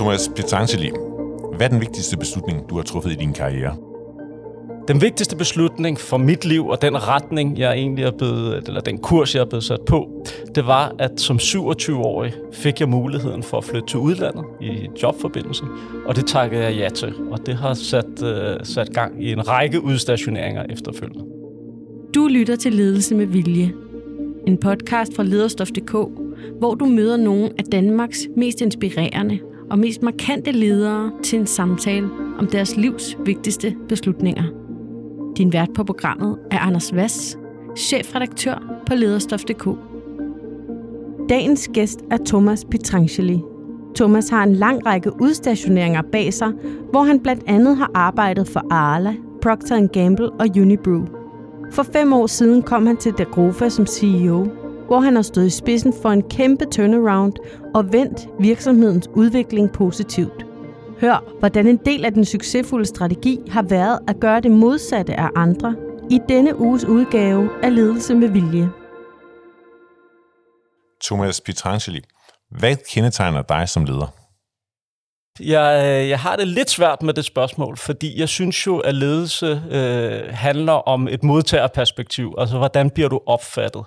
Thomas Petangeli, hvad er den vigtigste beslutning, du har truffet i din karriere? Den vigtigste beslutning for mit liv og den retning, jeg egentlig er blevet, eller den kurs, jeg er blevet sat på, det var, at som 27-årig fik jeg muligheden for at flytte til udlandet i jobforbindelse, og det takkede jeg ja til, og det har sat, uh, sat gang i en række udstationeringer efterfølgende. Du lytter til Ledelse med Vilje, en podcast fra lederstof.dk, hvor du møder nogle af Danmarks mest inspirerende og mest markante ledere til en samtale om deres livs vigtigste beslutninger. Din vært på programmet er Anders Vass, chefredaktør på lederstof.dk. Dagens gæst er Thomas Petrangeli. Thomas har en lang række udstationeringer bag sig, hvor han blandt andet har arbejdet for Arla, Procter Gamble og Unibrew. For fem år siden kom han til Dagrofa som CEO, hvor han har stået i spidsen for en kæmpe turnaround og vendt virksomhedens udvikling positivt. Hør, hvordan en del af den succesfulde strategi har været at gøre det modsatte af andre i denne uges udgave af Ledelse med Vilje. Thomas Pietrangeli, hvad kendetegner dig som leder? Jeg, øh, jeg har det lidt svært med det spørgsmål, fordi jeg synes jo, at ledelse øh, handler om et modtagerperspektiv. Altså, hvordan bliver du opfattet?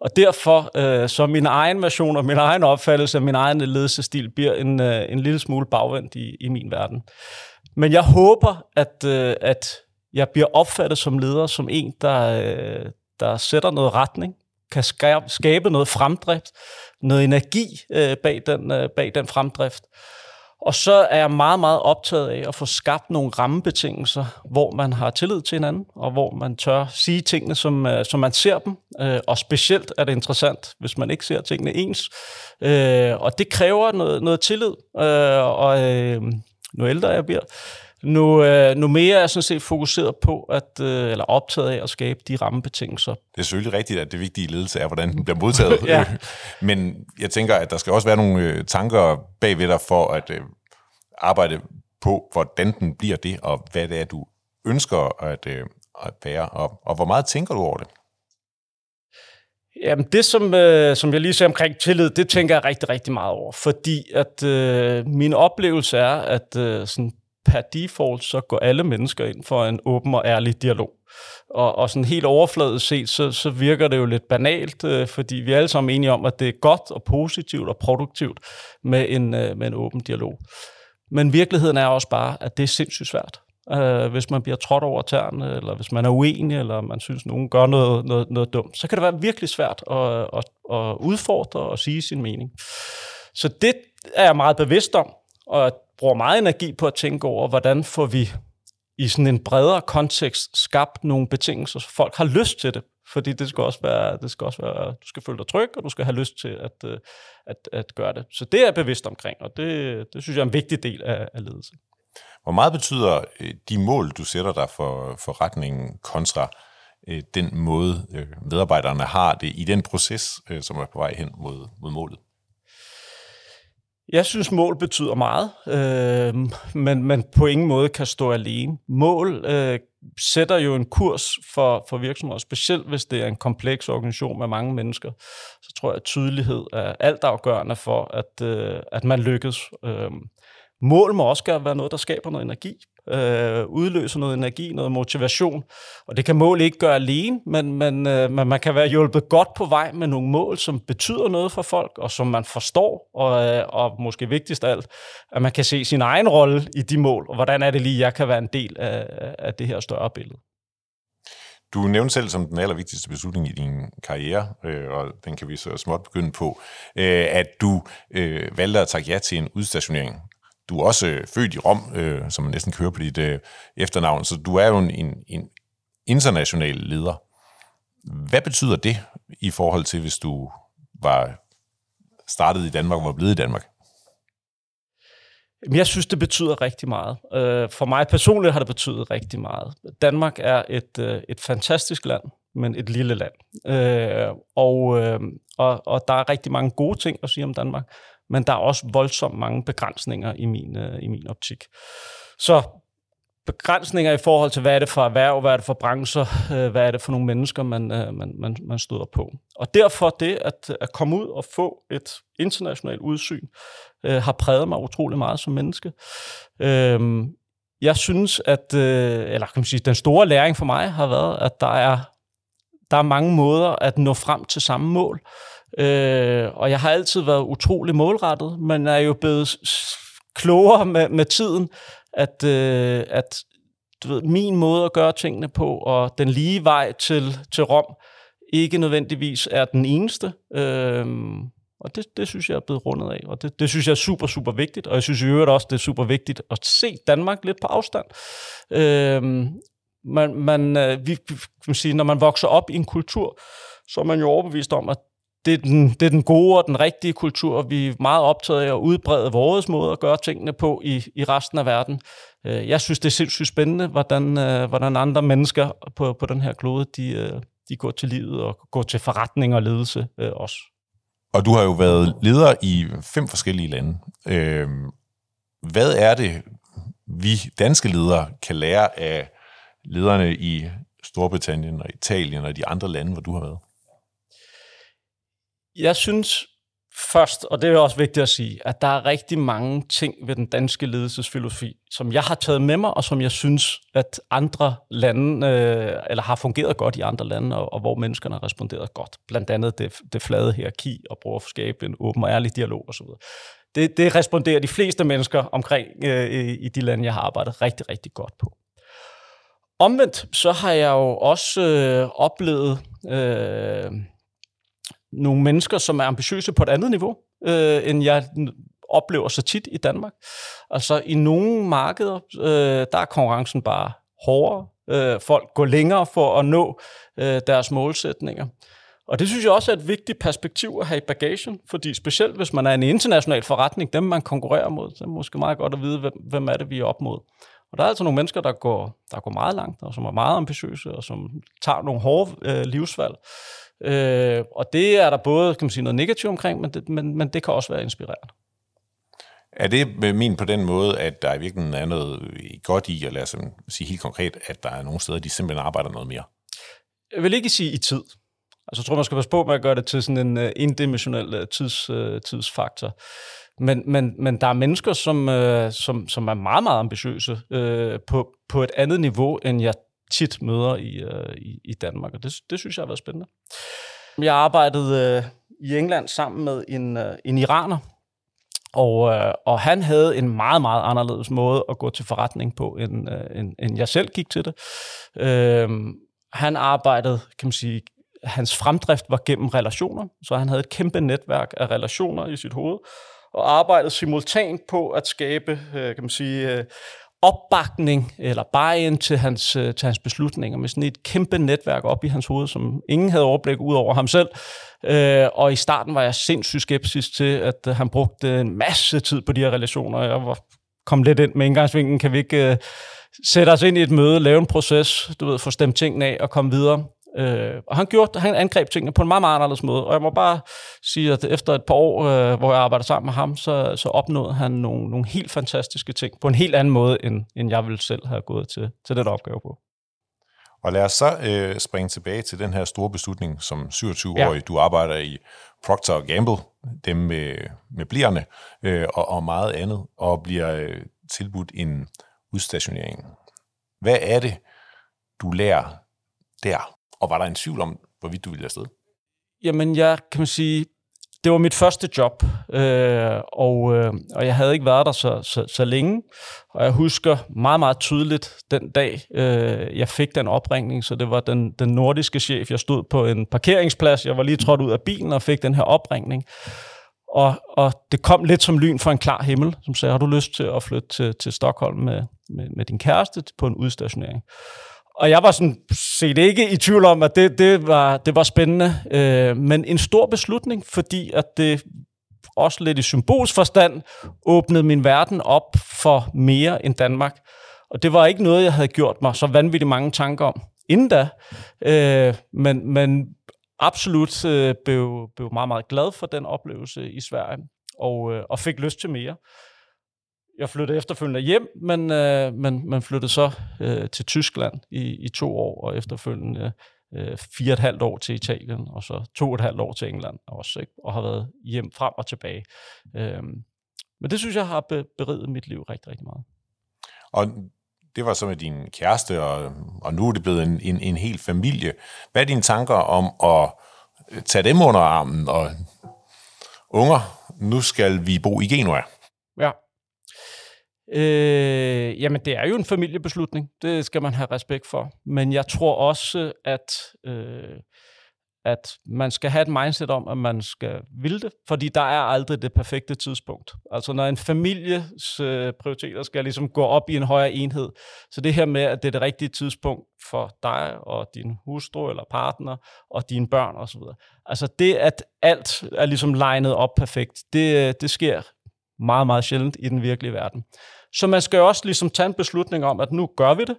Og derfor, øh, så min egen version og min egen opfattelse af min egen ledelsestil bliver en, øh, en lille smule bagvendt i, i min verden. Men jeg håber, at, øh, at jeg bliver opfattet som leder, som en, der, øh, der sætter noget retning, kan skabe noget fremdrift, noget energi øh, bag, den, øh, bag den fremdrift. Og så er jeg meget, meget optaget af at få skabt nogle rammebetingelser, hvor man har tillid til hinanden, og hvor man tør sige tingene, som, øh, som man ser dem. Øh, og specielt er det interessant, hvis man ikke ser tingene ens. Øh, og det kræver noget, noget tillid, øh, og øh, nu ældre jeg bliver, nu, nu mere er sådan set fokuseret på, at, eller optaget af at skabe de rammebetingelser. Det er selvfølgelig rigtigt, at det vigtige ledelse er, hvordan den bliver modtaget. ja. Men jeg tænker, at der skal også være nogle tanker bagved dig for at arbejde på, hvordan den bliver det, og hvad det er, du ønsker at, øh, at være, og, og hvor meget tænker du over det? Jamen det, som, øh, som jeg lige sagde omkring tillid, det tænker jeg rigtig, rigtig meget over. Fordi at øh, min oplevelse er, at øh, sådan per default, så går alle mennesker ind for en åben og ærlig dialog. Og, og sådan helt overfladisk set, så, så virker det jo lidt banalt, øh, fordi vi er alle sammen enige om, at det er godt og positivt og produktivt med en, øh, med en åben dialog. Men virkeligheden er også bare, at det er sindssygt svært. Øh, hvis man bliver trådt over tæerne, eller hvis man er uenig, eller man synes, nogen gør noget, noget, noget dumt, så kan det være virkelig svært at, at, at udfordre og sige sin mening. Så det er jeg meget bevidst om, og bruger meget energi på at tænke over, hvordan får vi i sådan en bredere kontekst skabt nogle betingelser, så folk har lyst til det. Fordi det skal også være, det skal også være, du skal føle dig tryg, og du skal have lyst til at, øh, at, at gøre det. Så det er jeg bevidst omkring, og det, det synes jeg er en vigtig del af, af ledelse. Hvor meget betyder øh, de mål, du sætter dig for, for retningen kontra øh, den måde, medarbejderne har det i den proces, som er på vej hen mod, mod målet? Jeg synes, mål betyder meget, øh, men, man på ingen måde kan stå alene. Mål øh, sætter jo en kurs for, for virksomheder, specielt hvis det er en kompleks organisation med mange mennesker. Så tror jeg, at tydelighed er altafgørende for, at, øh, at man lykkes. Øh, mål må også gerne være noget, der skaber noget energi øh, udløser noget energi, noget motivation. Og det kan mål ikke gøre alene, men, men, øh, men man kan være hjulpet godt på vej med nogle mål, som betyder noget for folk, og som man forstår, og, øh, og måske vigtigst af alt, at man kan se sin egen rolle i de mål, og hvordan er det lige, jeg kan være en del af, af det her større billede. Du nævnte selv som den allervigtigste beslutning i din karriere, øh, og den kan vi så småt begynde på, øh, at du øh, valgte at takke ja til en udstationering du er også øh, født i Rom, øh, som man næsten kører på dit øh, efternavn, så du er jo en, en, en international leder. Hvad betyder det i forhold til, hvis du var startet i Danmark og var blevet i Danmark? Jeg synes, det betyder rigtig meget. Øh, for mig personligt har det betydet rigtig meget. Danmark er et, øh, et fantastisk land, men et lille land. Øh, og, og, og der er rigtig mange gode ting at sige om Danmark men der er også voldsomt mange begrænsninger i min, øh, i min optik. Så begrænsninger i forhold til, hvad er det for erhverv, hvad er det for brancher, øh, hvad er det for nogle mennesker, man, øh, man, man, man støder på. Og derfor det at, at komme ud og få et internationalt udsyn, øh, har præget mig utrolig meget som menneske. Øh, jeg synes, at øh, eller kan man sige, den store læring for mig har været, at der er, der er mange måder at nå frem til samme mål. Øh, Øh, og jeg har altid været utrolig målrettet, men er jo blevet klogere med, med tiden, at, øh, at du ved, min måde at gøre tingene på, og den lige vej til, til Rom, ikke nødvendigvis er den eneste. Øh, og det, det synes jeg er blevet rundet af, og det, det synes jeg er super, super vigtigt. Og jeg synes i øvrigt også, det er super vigtigt at se Danmark lidt på afstand. Øh, man, man, øh, vi, kan man sige, når man vokser op i en kultur, så er man jo overbevist om, at det er, den, det er den gode og den rigtige kultur. Vi er meget optaget af at udbrede vores måde at gøre tingene på i, i resten af verden. Øh, jeg synes, det er sindssygt spændende, hvordan, øh, hvordan andre mennesker på, på den her klode, de, øh, de går til livet og går til forretning og ledelse også. Og du har jo været leder i fem forskellige lande. Hvad er det, vi danske ledere kan lære af lederne i Storbritannien og Italien og de andre lande, hvor du har været? Jeg synes først, og det er også vigtigt at sige, at der er rigtig mange ting ved den danske ledelsesfilosofi, som jeg har taget med mig, og som jeg synes, at andre lande, øh, eller har fungeret godt i andre lande, og, og hvor menneskerne har responderet godt. Blandt andet det, det flade hierarki, og bruger at skabe en åben og ærlig dialog osv. Det, det responderer de fleste mennesker omkring øh, i de lande, jeg har arbejdet rigtig, rigtig godt på. Omvendt, så har jeg jo også øh, oplevet... Øh, nogle mennesker, som er ambitiøse på et andet niveau, øh, end jeg oplever så tit i Danmark. Altså i nogle markeder, øh, der er konkurrencen bare hårdere. Øh, folk går længere for at nå øh, deres målsætninger. Og det synes jeg også er et vigtigt perspektiv at have i bagagen, fordi specielt hvis man er en international forretning, dem man konkurrerer mod, så er det måske meget godt at vide, hvem, hvem er det, vi er op mod. Og der er altså nogle mennesker, der går, der går meget langt, og som er meget ambitiøse, og som tager nogle hårde øh, livsvalg. Øh, og det er der både kan man sige, noget negativt omkring, men det, men, men det kan også være inspirerende. Er det min på den måde, at der i virkeligheden er noget godt i, at lade os sige helt konkret, at der er nogle steder, de simpelthen arbejder noget mere? Jeg vil ikke sige i tid. Altså, jeg tror, man skal passe på med at gøre det til sådan en uh, indimensionel uh, tids, uh, tidsfaktor. Men, men, men der er mennesker, som, øh, som, som er meget, meget ambitiøse øh, på, på et andet niveau, end jeg tit møder i, øh, i, i Danmark, og det, det synes jeg har været spændende. Jeg arbejdede øh, i England sammen med en, øh, en iraner, og, øh, og han havde en meget, meget anderledes måde at gå til forretning på, end, øh, end, end jeg selv gik til det. Øh, han arbejdede, kan man sige, hans fremdrift var gennem relationer, så han havde et kæmpe netværk af relationer i sit hoved, og arbejdede simultant på at skabe, øh, kan man sige, øh, opbakning eller buy-in til hans, øh, til hans beslutninger med sådan et kæmpe netværk op i hans hoved, som ingen havde overblik ud over ham selv. Øh, og i starten var jeg sindssygt skeptisk til, at han brugte en masse tid på de her relationer. Jeg var kom lidt ind med indgangsvinklen, kan vi ikke sætte os ind i et møde, lave en proces, du ved, få stemt tingene af og komme videre. Øh, og han gjorde, han angreb tingene på en meget, meget anderledes måde. Og jeg må bare sige, at efter et par år, øh, hvor jeg arbejdede sammen med ham, så, så opnåede han nogle, nogle helt fantastiske ting på en helt anden måde, end, end jeg ville selv have gået til, til den opgave på. Og lad os så øh, springe tilbage til den her store beslutning, som 27-årig, ja. du arbejder i Procter Gamble, dem med, med blierne øh, og, og meget andet, og bliver øh, tilbudt en udstationering. Hvad er det, du lærer der? Og var der en tvivl om, hvorvidt du ville afsted? Jamen, jeg kan man sige, det var mit første job, øh, og, øh, og jeg havde ikke været der så, så, så længe. Og jeg husker meget, meget tydeligt den dag, øh, jeg fik den opringning, så det var den, den nordiske chef. Jeg stod på en parkeringsplads, jeg var lige trådt ud af bilen og fik den her opringning. Og, og det kom lidt som lyn fra en klar himmel, som sagde, har du lyst til at flytte til, til Stockholm med, med, med din kæreste på en udstationering? Og jeg var sådan set ikke i tvivl om, at det, det, var, det var spændende. Øh, men en stor beslutning, fordi at det også lidt i symbolsk forstand åbnede min verden op for mere end Danmark. Og det var ikke noget, jeg havde gjort mig så vanvittigt mange tanker om inden da. Øh, men, men absolut øh, blev, blev meget, meget glad for den oplevelse i Sverige, og, øh, og fik lyst til mere jeg flyttede efterfølgende hjem, men, øh, men, man flyttede så øh, til Tyskland i, i to år, og efterfølgende øh, fire og et halvt år til Italien, og så to og et halvt år til England også, ikke? og har været hjem frem og tilbage. Øh, men det synes jeg har beriget mit liv rigtig, rigtig meget. Og det var så med din kæreste, og, og nu er det blevet en, en, en hel familie. Hvad er dine tanker om at øh, tage dem under armen og unger, nu skal vi bo i Genua? Ja. Øh, jamen, det er jo en familiebeslutning. Det skal man have respekt for. Men jeg tror også, at øh, at man skal have et mindset om, at man skal ville det, fordi der er aldrig det perfekte tidspunkt. Altså når en families øh, prioriteter skal ligesom gå op i en højere enhed, så det her med, at det er det rigtige tidspunkt for dig og din hustru eller partner og dine børn osv. Altså det, at alt er ligesom legnet op perfekt, det, øh, det sker meget, meget sjældent i den virkelige verden. Så man skal jo også ligesom tage en beslutning om, at nu gør vi det,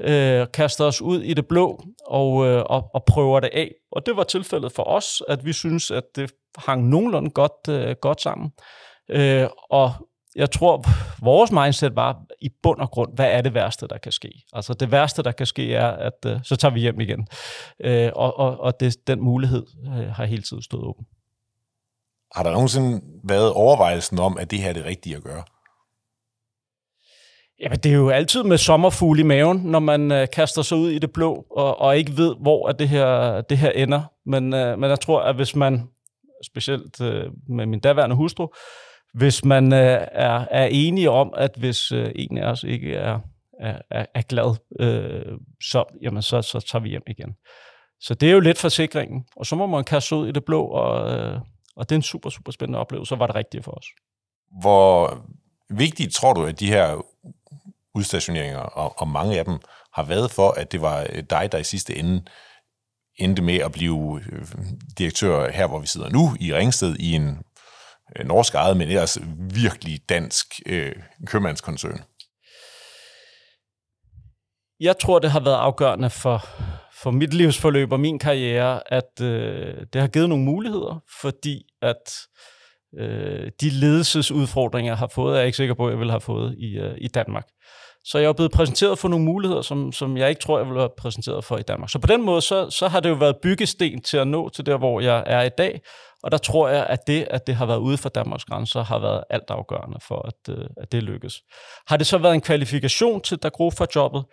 øh, kaster os ud i det blå og, øh, og, og prøver det af. Og det var tilfældet for os, at vi synes, at det hang nogenlunde godt, øh, godt sammen. Øh, og jeg tror, vores mindset var i bund og grund, hvad er det værste, der kan ske? Altså det værste, der kan ske, er, at øh, så tager vi hjem igen. Øh, og og, og det, den mulighed øh, har hele tiden stået åben. Har der nogensinde været overvejelsen om, at det her er det rigtige at gøre? Jamen, det er jo altid med sommerfugl i maven, når man øh, kaster sig ud i det blå, og, og ikke ved, hvor at det, her, det her ender. Men, øh, men jeg tror, at hvis man, specielt øh, med min daværende hustru, hvis man øh, er, er enige om, at hvis øh, en af os ikke er, er, er glad, øh, så, jamen, så, så tager vi hjem igen. Så det er jo lidt forsikringen. Og så må man kaste sig ud i det blå, og, øh, og det er en super, super spændende oplevelse, og var det rigtige for os. Hvor vigtigt tror du, at de her udstationeringer, og, og mange af dem har været for, at det var dig, der i sidste ende endte med at blive øh, direktør her, hvor vi sidder nu, i Ringsted, i en øh, norsk ejet, men ellers virkelig dansk øh, købmandskoncern? Jeg tror, det har været afgørende for, for mit livsforløb og min karriere, at øh, det har givet nogle muligheder, fordi at øh, de ledelsesudfordringer, jeg har fået, er jeg ikke sikker på, at jeg ville have fået i, øh, i Danmark. Så jeg er blevet præsenteret for nogle muligheder, som, som jeg ikke tror, jeg ville have præsenteret for i Danmark. Så på den måde, så, så har det jo været byggesten til at nå til der, hvor jeg er i dag. Og der tror jeg, at det, at det har været ude for Danmarks grænser, har været altafgørende for, at, øh, at det lykkes. Har det så været en kvalifikation til Dagrofa-jobbet?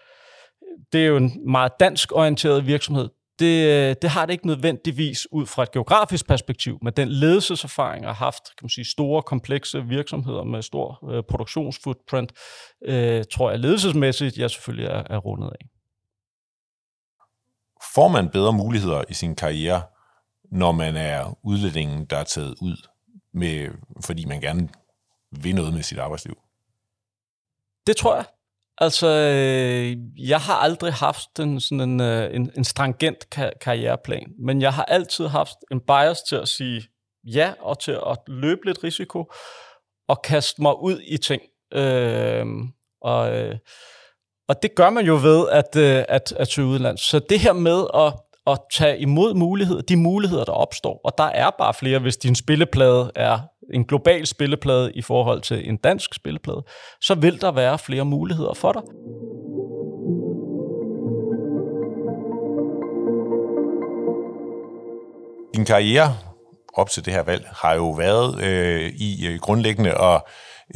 Det er jo en meget dansk orienteret virksomhed det, det har det ikke nødvendigvis ud fra et geografisk perspektiv, men den ledelseserfaring har haft kan man sige, store, komplekse virksomheder med stor øh, produktionsfootprint, øh, tror jeg ledelsesmæssigt, jeg selvfølgelig er, er rundet af. Får man bedre muligheder i sin karriere, når man er udlændingen, der er taget ud, med, fordi man gerne vil noget med sit arbejdsliv? Det tror jeg. Altså, øh, jeg har aldrig haft en, sådan en, øh, en, en strangent ka- karriereplan, men jeg har altid haft en bias til at sige ja, og til at løbe lidt risiko, og kaste mig ud i ting. Øh, og, øh, og det gør man jo ved at, øh, at, at søge udlands. Så det her med at, at tage imod muligheder, de muligheder, der opstår, og der er bare flere, hvis din spilleplade er en global spilleplade i forhold til en dansk spilleplade, så vil der være flere muligheder for dig. Din karriere op til det her valg har jo været øh, i øh, grundlæggende at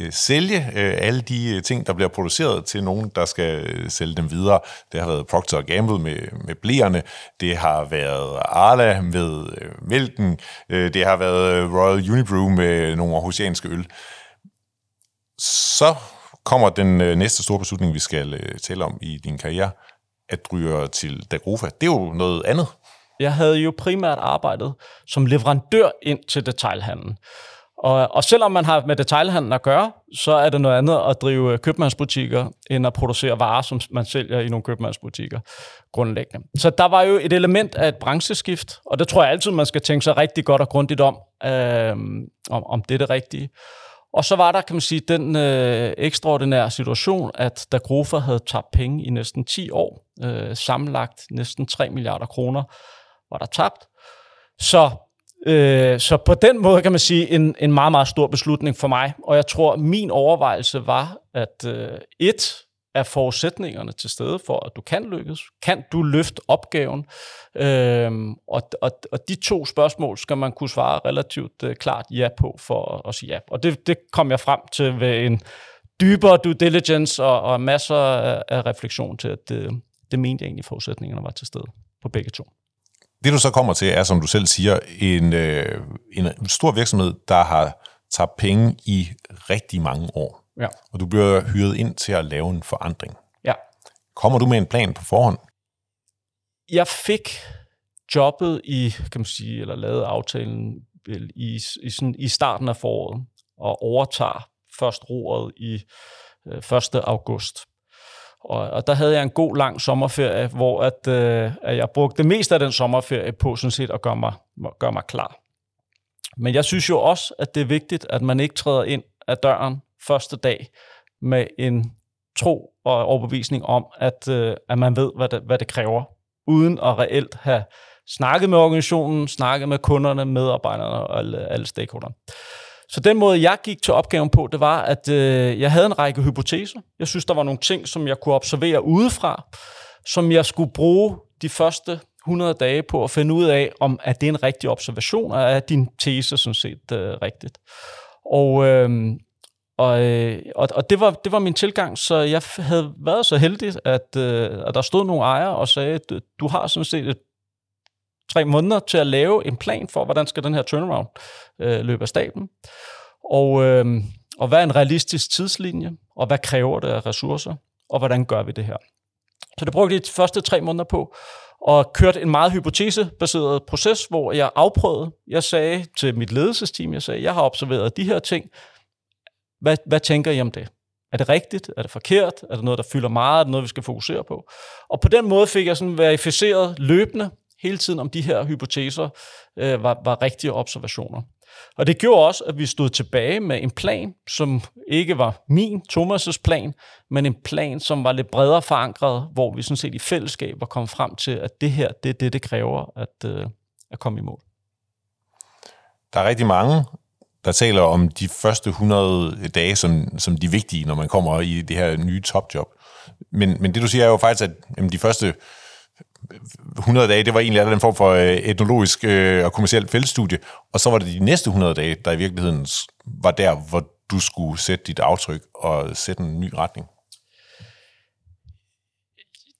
øh, sælge øh, alle de øh, ting, der bliver produceret til nogen, der skal øh, sælge dem videre. Det har været Procter Gamble med, med blæerne, det har været Arla med øh, mælken, øh, det har været øh, Royal Unibrew med nogle aarhusianske øl. Så kommer den øh, næste store beslutning, vi skal øh, tale om i din karriere, at ryge til Dagrofa. Det er jo noget andet. Jeg havde jo primært arbejdet som leverandør ind til detailhandlen. Og, og selvom man har med detailhandlen at gøre, så er det noget andet at drive købmandsbutikker, end at producere varer, som man sælger i nogle købmandsbutikker grundlæggende. Så der var jo et element af et brancheskift, og det tror jeg altid, man skal tænke sig rigtig godt og grundigt om, øh, om, om det er det rigtige. Og så var der, kan man sige, den øh, ekstraordinære situation, at da Grofa havde tabt penge i næsten 10 år, øh, sammenlagt næsten 3 milliarder kroner, var der tabt. Så Øh, så på den måde kan man sige en, en meget, meget stor beslutning for mig. Og jeg tror, min overvejelse var, at øh, et, er forudsætningerne til stede for, at du kan lykkes? Kan du løfte opgaven? Øhm, og, og, og de to spørgsmål skal man kunne svare relativt øh, klart ja på for at, at sige ja. Og det, det kom jeg frem til ved en dybere due diligence og, og masser af, af refleksion til, at det, det mente jeg egentlig, forudsætningerne var til stede på begge to. Det du så kommer til er, som du selv siger, en, øh, en stor virksomhed, der har tabt penge i rigtig mange år. Ja. Og du bliver hyret ind til at lave en forandring. Ja. Kommer du med en plan på forhånd? Jeg fik jobbet i, kan man sige, eller lavet aftalen i, i, sådan, i starten af foråret, og overtager først roret i øh, 1. august. Og, og der havde jeg en god lang sommerferie, hvor at, øh, at jeg brugte det meste af den sommerferie på sådan set at gøre mig, gøre mig klar. Men jeg synes jo også, at det er vigtigt, at man ikke træder ind af døren første dag med en tro og overbevisning om, at, øh, at man ved, hvad det, hvad det kræver, uden at reelt have snakket med organisationen, snakket med kunderne, medarbejderne og alle, alle stakeholderne. Så den måde, jeg gik til opgaven på, det var, at øh, jeg havde en række hypoteser. Jeg synes, der var nogle ting, som jeg kunne observere udefra, som jeg skulle bruge de første 100 dage på at finde ud af, om at det er en rigtig observation, og er din tese sådan set øh, rigtigt. Og, øh, og, øh, og, og det, var, det var min tilgang, så jeg havde været så heldig, at, øh, at der stod nogle ejere og sagde, at du har sådan set et, tre måneder til at lave en plan for, hvordan skal den her turnaround øh, løbe af staben. Og, øh, og hvad er en realistisk tidslinje, og hvad kræver det af ressourcer, og hvordan gør vi det her. Så det brugte de første tre måneder på, og kørte en meget hypotesebaseret proces, hvor jeg afprøvede. Jeg sagde til mit ledelsesteam, jeg sagde, jeg har observeret de her ting, hvad, hvad tænker I om det? Er det rigtigt? Er det forkert? Er det noget, der fylder meget? Er det noget, vi skal fokusere på? Og på den måde fik jeg sådan verificeret løbende hele tiden, om de her hypoteser øh, var, var rigtige observationer. Og det gjorde også, at vi stod tilbage med en plan, som ikke var min, Thomas' plan, men en plan, som var lidt bredere forankret, hvor vi sådan set i fællesskab var kommet frem til, at det her, det er det, det kræver at, øh, at komme i mål. Der er rigtig mange der taler om de første 100 dage som, som de vigtige, når man kommer i det her nye topjob. Men, men det du siger er jo faktisk, at jamen, de første 100 dage, det var egentlig den form for øh, etnologisk øh, og kommersielt feltstudie, og så var det de næste 100 dage, der i virkeligheden var der, hvor du skulle sætte dit aftryk og sætte en ny retning.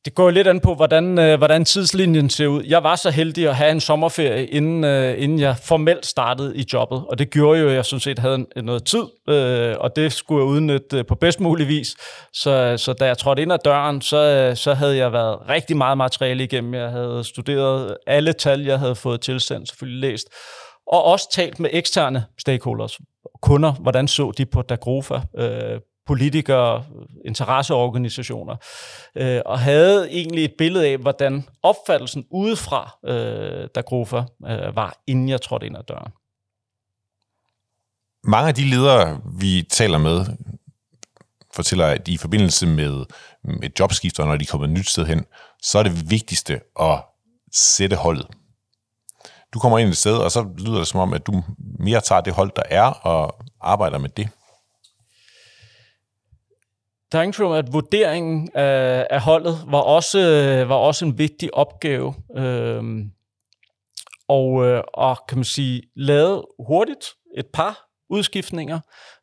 Det går lidt an på, hvordan, øh, hvordan tidslinjen ser ud. Jeg var så heldig at have en sommerferie, inden, øh, inden jeg formelt startede i jobbet. Og det gjorde jo, at jeg sådan set havde noget tid, øh, og det skulle jeg udnytte øh, på bedst mulig vis. Så, så da jeg trådte ind ad døren, så, øh, så havde jeg været rigtig meget materiale igennem. Jeg havde studeret alle tal, jeg havde fået tilsendt, selvfølgelig læst. Og også talt med eksterne stakeholders, kunder, hvordan så de på Dagrofa, øh, politikere, interesseorganisationer, øh, og havde egentlig et billede af, hvordan opfattelsen udefra, øh, der Grofer øh, var, inden jeg trådte ind ad døren. Mange af de ledere, vi taler med, fortæller, at i forbindelse med, med og når de kommer et nyt sted hen, så er det vigtigste at sætte holdet. Du kommer ind et sted, og så lyder det som om, at du mere tager det hold, der er, og arbejder med det. Der er ingen tvivl at vurderingen af, af holdet var også, var også en vigtig opgave. Øhm, og, øh, og kan man sige, lavede hurtigt et par udskiftninger,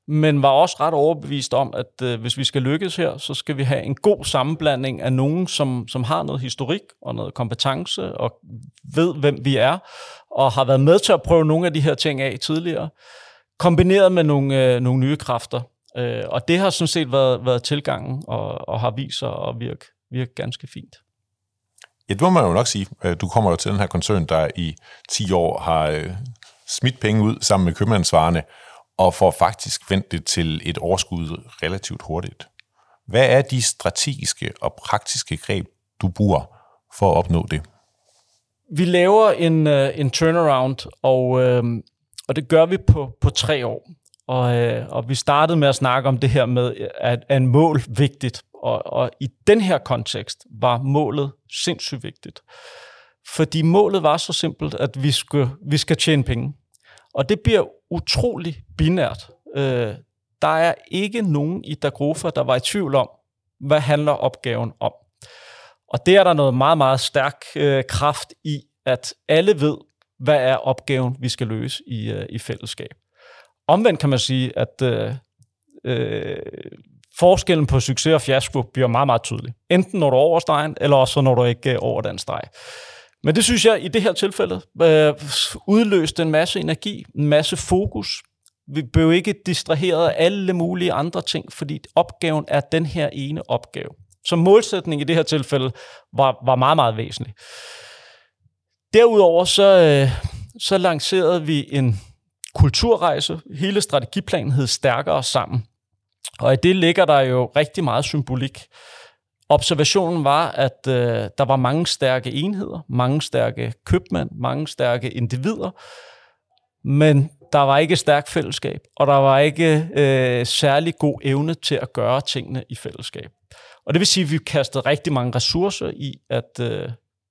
men var også ret overbevist om, at øh, hvis vi skal lykkes her, så skal vi have en god sammenblanding af nogen, som, som har noget historik og noget kompetence og ved, hvem vi er, og har været med til at prøve nogle af de her ting af tidligere, kombineret med nogle, øh, nogle nye kræfter. Øh, og det har sådan set været, været tilgangen, og, og har vist sig at virke, virke ganske fint. Ja, det må man jo nok sige. Øh, du kommer jo til den her koncern, der i 10 år har øh, smidt penge ud sammen med købmandsvarerne, og får faktisk vendt det til et overskud relativt hurtigt. Hvad er de strategiske og praktiske greb, du bruger for at opnå det? Vi laver en, uh, en turnaround, og, og det gør vi på, på tre år. Og, øh, og vi startede med at snakke om det her med, at er en mål vigtigt. Og, og i den her kontekst var målet sindssygt vigtigt. fordi målet var så simpelt, at vi skal, vi skal tjene penge. Og det bliver utrolig binært. Øh, der er ikke nogen i Dagrofa, der var i tvivl om, hvad handler opgaven om. Og det er der noget meget, meget stærk øh, kraft i, at alle ved, hvad er opgaven, vi skal løse i, øh, i fællesskab. Omvendt kan man sige, at øh, øh, forskellen på succes og fiasko bliver meget, meget tydelig. Enten når du er over stregen, eller også når du ikke er over den streg. Men det synes jeg i det her tilfælde øh, udløste en masse energi, en masse fokus. Vi blev ikke distraheret af alle mulige andre ting, fordi opgaven er den her ene opgave. Så målsætning i det her tilfælde var, var meget, meget væsentlig. Derudover så, øh, så lancerede vi en kulturrejse. Hele strategiplanen hed Stærkere Sammen. Og i det ligger der jo rigtig meget symbolik. Observationen var, at øh, der var mange stærke enheder, mange stærke købmænd, mange stærke individer, men der var ikke stærk fællesskab, og der var ikke øh, særlig god evne til at gøre tingene i fællesskab. Og det vil sige, at vi kastede rigtig mange ressourcer i at øh,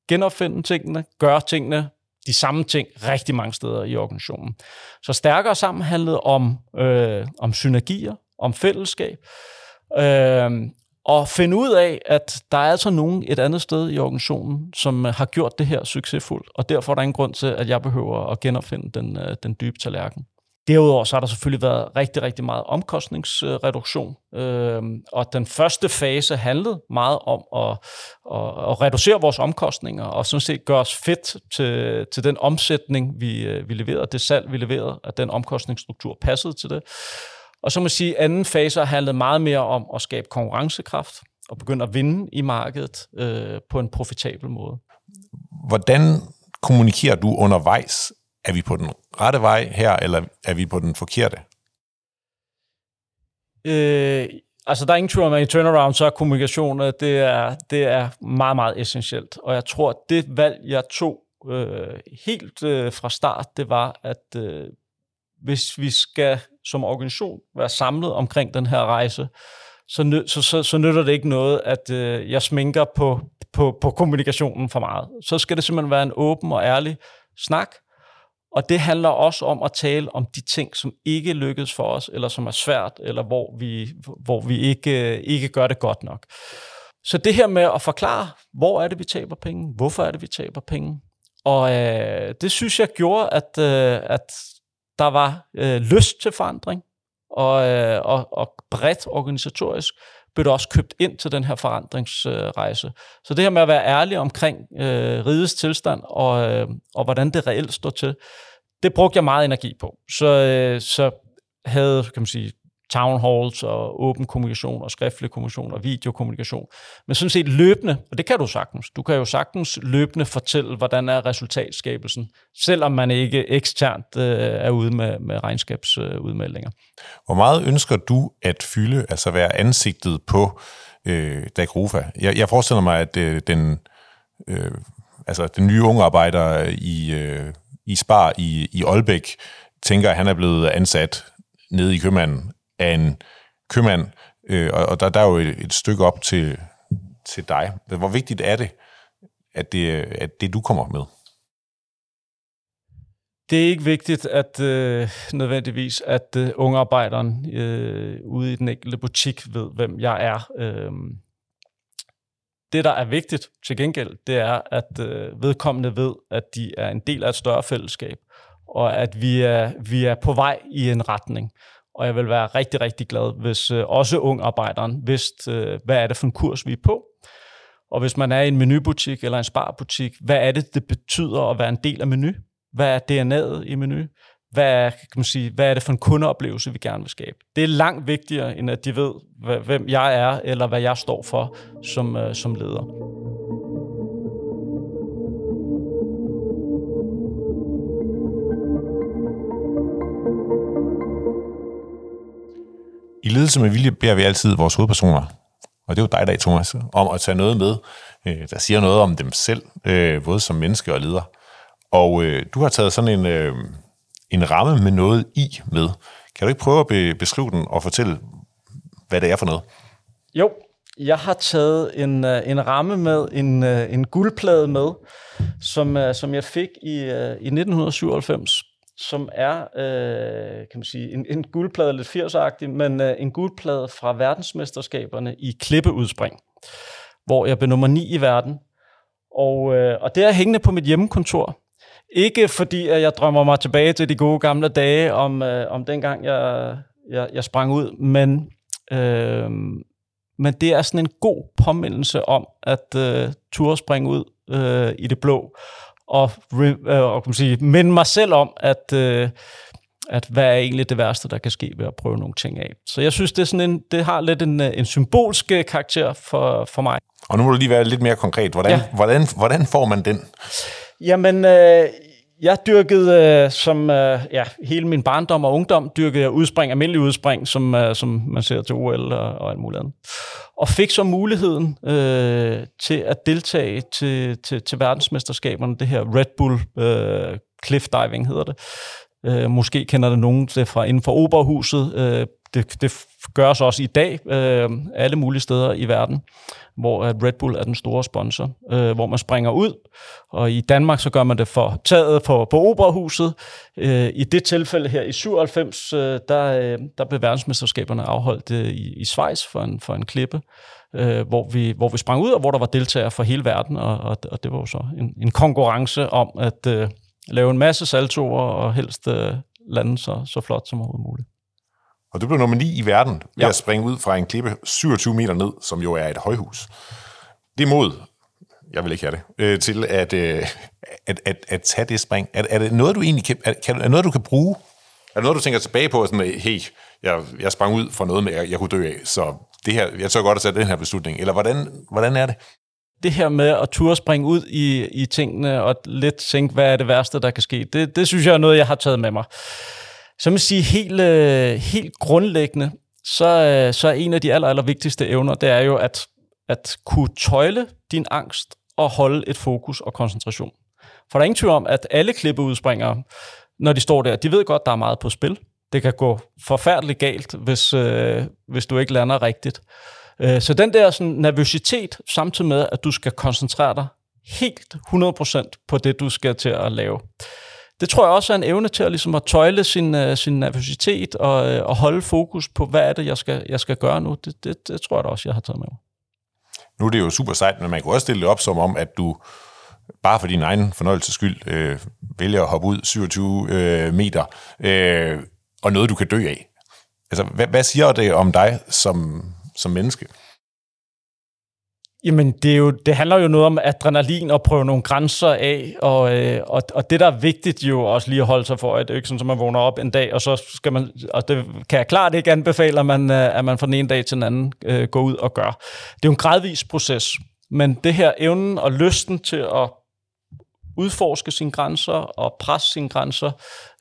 genopfinde tingene, gøre tingene, de samme ting rigtig mange steder i organisationen. Så stærkere sammen handlede om, øh, om synergier, om fællesskab, øh, og finde ud af, at der er altså nogen et andet sted i organisationen, som øh, har gjort det her succesfuldt, og derfor er der ingen grund til, at jeg behøver at genopfinde den, øh, den dybe tallerken. Derudover så har der selvfølgelig været rigtig, rigtig meget omkostningsreduktion, øh, og den første fase handlede meget om at, at, at reducere vores omkostninger, og sådan set gøre os fedt til, til den omsætning, vi, øh, vi leverede, det salg, vi leverede, at den omkostningsstruktur passede til det. Og så må jeg sige, at anden fase har handlet meget mere om at skabe konkurrencekraft og begynde at vinde i markedet øh, på en profitabel måde. Hvordan kommunikerer du undervejs? Er vi på den rette vej her, eller er vi på den forkerte? Øh, altså, der er ingen tvivl om, at i turnaround, så er kommunikation, øh, det er, det er meget, meget essentielt. Og jeg tror, at det valg, jeg tog øh, helt øh, fra start, det var, at øh, hvis vi skal som organisation være samlet omkring den her rejse, så, nø, så, så, så nytter det ikke noget, at øh, jeg sminker på, på, på kommunikationen for meget. Så skal det simpelthen være en åben og ærlig snak, og det handler også om at tale om de ting, som ikke lykkedes for os, eller som er svært, eller hvor vi, hvor vi ikke, ikke gør det godt nok. Så det her med at forklare, hvor er det, vi taber penge, hvorfor er det, vi taber penge, og øh, det synes jeg gjorde, at, øh, at der var øh, lyst til forandring, og, øh, og, og bredt organisatorisk blev der også købt ind til den her forandringsrejse. Så det her med at være ærlig omkring øh, rigets tilstand, og, øh, og hvordan det reelt står til, det brugte jeg meget energi på. Så, øh, så havde, kan man sige, town halls og åben kommunikation og skriftlig kommunikation og videokommunikation. Men sådan set løbende, og det kan du sagtens, du kan jo sagtens løbende fortælle, hvordan er resultatskabelsen, selvom man ikke eksternt øh, er ude med, med regnskabsudmeldinger. Hvor meget ønsker du at fylde, altså være ansigtet på øh, Dagrofa? Jeg, jeg forestiller mig, at øh, den, øh, altså, den nye unge arbejder i, øh, i Spar i, i Aalbæk tænker, at han er blevet ansat nede i købmanden af en købmand, øh, og, og der, der er jo et, et stykke op til, til dig. Hvor vigtigt er det, at det, at det du kommer med? Det er ikke vigtigt, at øh, nødvendigvis, at øh, ungearbejderen øh, ude i den enkelte butik ved, hvem jeg er. Øh, det, der er vigtigt til gengæld, det er, at øh, vedkommende ved, at de er en del af et større fællesskab, og at vi er, vi er på vej i en retning og jeg vil være rigtig, rigtig glad, hvis øh, også ungarbejderen vidste, øh, hvad er det for en kurs, vi er på. Og hvis man er i en menubutik eller en sparbutik, hvad er det, det betyder at være en del af menu? Hvad er DNA'et i menu? Hvad er, kan man sige, hvad er det for en kundeoplevelse, vi gerne vil skabe? Det er langt vigtigere, end at de ved, hvem jeg er, eller hvad jeg står for som, øh, som leder. I ledelse med vilje beder vi altid vores hovedpersoner, og det er jo dig i dag, Thomas, om at tage noget med, øh, der siger noget om dem selv, øh, både som menneske og leder. Og øh, du har taget sådan en, øh, en ramme med noget i med. Kan du ikke prøve at beskrive den og fortælle, hvad det er for noget? Jo, Jeg har taget en, en ramme med, en, en guldplade med, som, som jeg fik i, i 1997, som er, øh, kan man sige, en, en guldplade, lidt 80'agtig, men øh, en guldplade fra verdensmesterskaberne i klippeudspring, hvor jeg blev nummer 9 i verden. Og, øh, og det er hængende på mit hjemmekontor. Ikke fordi, at jeg drømmer mig tilbage til de gode gamle dage, om, øh, om dengang jeg, jeg, jeg sprang ud, men, øh, men det er sådan en god påmindelse om, at øh, turde springe ud øh, i det blå, og, øh, og kan man sige, minde mig selv om, at, øh, at hvad er egentlig det værste, der kan ske ved at prøve nogle ting af. Så jeg synes, det, er sådan en, det har lidt en, en symbolsk karakter for, for mig. Og nu må du lige være lidt mere konkret. Hvordan, ja. hvordan, hvordan får man den? Jamen, øh, jeg dyrkede øh, som øh, ja, hele min barndom og ungdom, dyrkede jeg udspring, almindelig udspring, som, øh, som man ser til OL og, og alt muligt andet. Og fik så muligheden øh, til at deltage til, til, til verdensmesterskaberne, det her Red Bull øh, Cliff Diving hedder det. Øh, måske kender det nogen det fra inden for Oberhuset. Øh, det, det gøres også i dag øh, alle mulige steder i verden hvor øh, Red Bull er den store sponsor, øh, hvor man springer ud. Og i Danmark så gør man det for taget på, på Operahuset. Øh, I det tilfælde her i 97, øh, der, øh, der blev verdensmesterskaberne afholdt øh, i, i Schweiz for en, for en klippe, øh, hvor, vi, hvor vi sprang ud, og hvor der var deltagere fra hele verden. Og, og, og det var jo så en, en konkurrence om at øh, lave en masse saltoer og helst øh, lande så, så flot som overhovedet muligt. Og du blev nummer 9 i verden ved ja. at springe ud fra en klippe 27 meter ned, som jo er et højhus. Det mod, jeg vil ikke have det, øh, til at, øh, at, at, at tage det spring. Er, er det noget, du egentlig kan, er, kan, er noget, du kan bruge? Er det noget, du tænker tilbage på, sådan, hey, jeg, jeg sprang ud for noget, med, jeg, jeg kunne dø af, så det her, jeg tør godt at sætte den her beslutning. Eller hvordan, hvordan er det? det her med at turde springe ud i, i tingene og lidt tænke, hvad er det værste, der kan ske, det, det synes jeg er noget, jeg har taget med mig. Så man sige, helt, øh, helt grundlæggende, så, øh, så er en af de aller, aller vigtigste evner, det er jo at, at kunne tøjle din angst og holde et fokus og koncentration. For der er ingen tvivl om, at alle klippeudspringere, når de står der, de ved godt, der er meget på spil. Det kan gå forfærdeligt galt, hvis, øh, hvis du ikke lander rigtigt. Øh, så den der sådan, nervøsitet, samtidig med, at du skal koncentrere dig helt 100% på det, du skal til at lave det tror jeg også er en evne til at, ligesom at tøjle sin, uh, sin nervøsitet og, uh, og holde fokus på, hvad er det, jeg skal, jeg skal gøre nu. Det, det, det tror jeg da også, jeg har taget med mig. Nu er det jo super sejt, men man kan også stille det op som om, at du bare for din egen fornøjelses skyld øh, vælger at hoppe ud 27 øh, meter, øh, og noget, du kan dø af. Altså, hvad, hvad siger det om dig som, som menneske? Jamen, det, er jo, det handler jo noget om adrenalin og prøve nogle grænser af, og, øh, og, og det, der er vigtigt jo også lige at holde sig for, at det er ikke sådan, at man vågner op en dag, og så skal man, og det kan jeg klart ikke anbefale, at man, øh, at man fra den ene dag til den anden øh, går ud og gør. Det er jo en gradvis proces, men det her evnen og lysten til at udforske sine grænser og presse sine grænser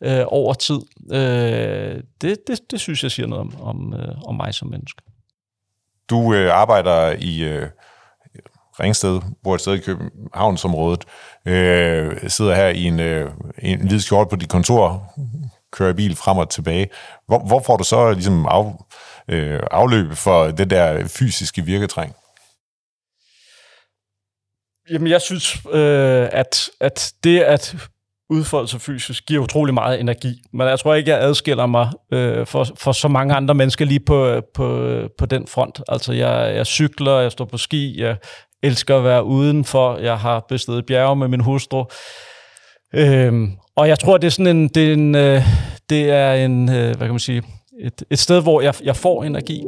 øh, over tid, øh, det, det, det synes jeg siger noget om, om, øh, om mig som menneske. Du øh, arbejder i... Øh Ringsted, bor et sted i Københavnsområdet, øh, sidder her i en, øh, en hvid skjort på dit kontor, kører bil frem og tilbage. Hvor, hvor får du så ligesom af, øh, afløb for det der fysiske virketræng? Jamen, jeg synes, øh, at, at det at udfolde sig fysisk giver utrolig meget energi. Men jeg tror ikke, jeg adskiller mig øh, for, for så mange andre mennesker lige på, på, på den front. Altså, jeg, jeg cykler, jeg står på ski, jeg elsker at være udenfor. Jeg har bestedet bjerge med min hustru. Øhm, og jeg tror, det er sådan en, det er en, øh, det er en øh, hvad kan man sige, et, et sted, hvor jeg, jeg får energi.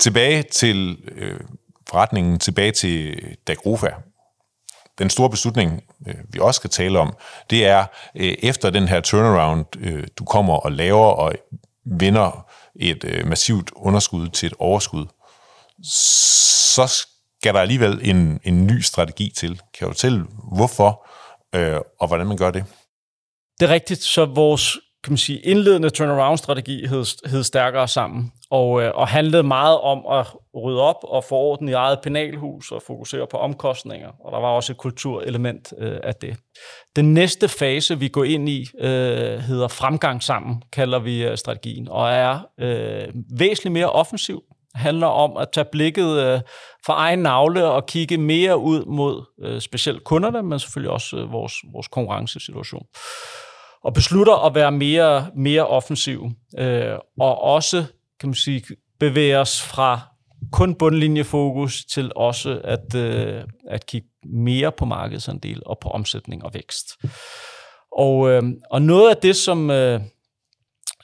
Tilbage til øh, forretningen, tilbage til Dagrofa. Den store beslutning, øh, vi også skal tale om, det er øh, efter den her turnaround, øh, du kommer og laver og vinder et øh, massivt underskud til et overskud, så skal der alligevel en, en ny strategi til. Kan du fortælle, hvorfor øh, og hvordan man gør det? Det er rigtigt, så vores kan man sige, indledende turnaround-strategi hed, hed stærkere sammen, og, øh, og handlede meget om at rydde op og få orden i eget penalhus og fokusere på omkostninger, og der var også et kulturelement øh, af det. Den næste fase, vi går ind i, øh, hedder fremgang sammen, kalder vi øh, strategien, og er øh, væsentligt mere offensiv, handler om at tage blikket øh, for egen navle og kigge mere ud mod øh, specielt kunderne, men selvfølgelig også øh, vores, vores konkurrencesituation og beslutter at være mere, mere offensiv, øh, og også, kan man sige, bevæge os fra kun bundlinjefokus til også at, øh, at kigge mere på markedsandel og på omsætning og vækst. Og, øh, og noget af det, som, øh,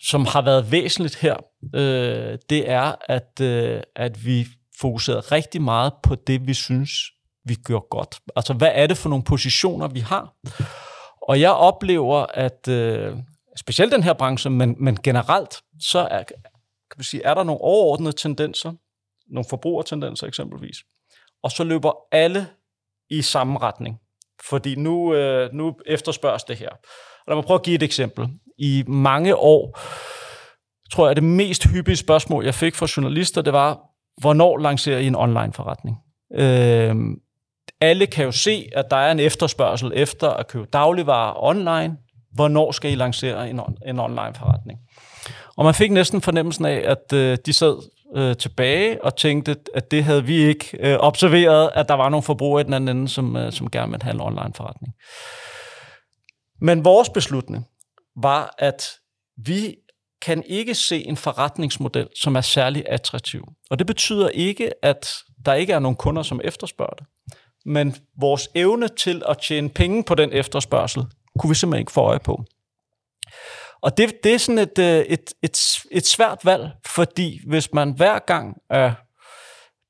som har været væsentligt her, øh, det er, at, øh, at vi fokuserede rigtig meget på det, vi synes, vi gør godt. Altså, hvad er det for nogle positioner, vi har? Og jeg oplever, at øh, specielt den her branche, men, men generelt, så er, kan man sige, er der nogle overordnede tendenser, nogle forbrugertendenser eksempelvis, og så løber alle i samme retning. Fordi nu, øh, nu efterspørges det her. Og lad mig prøve at give et eksempel. I mange år, tror jeg, det mest hyppige spørgsmål, jeg fik fra journalister, det var, hvornår lancerer I en online forretning? Øh, alle kan jo se, at der er en efterspørgsel efter at købe dagligvarer online. Hvornår skal I lancere en, on- en online forretning? Og man fik næsten fornemmelsen af, at øh, de sad øh, tilbage og tænkte, at det havde vi ikke øh, observeret, at der var nogle forbrugere i den anden ende, som, øh, som gerne ville have en online forretning. Men vores beslutning var, at vi kan ikke se en forretningsmodel, som er særlig attraktiv. Og det betyder ikke, at der ikke er nogen kunder, som efterspørger det men vores evne til at tjene penge på den efterspørgsel, kunne vi simpelthen ikke få øje på. Og det, det er sådan et, øh, et, et, et svært valg, fordi hvis man hver gang er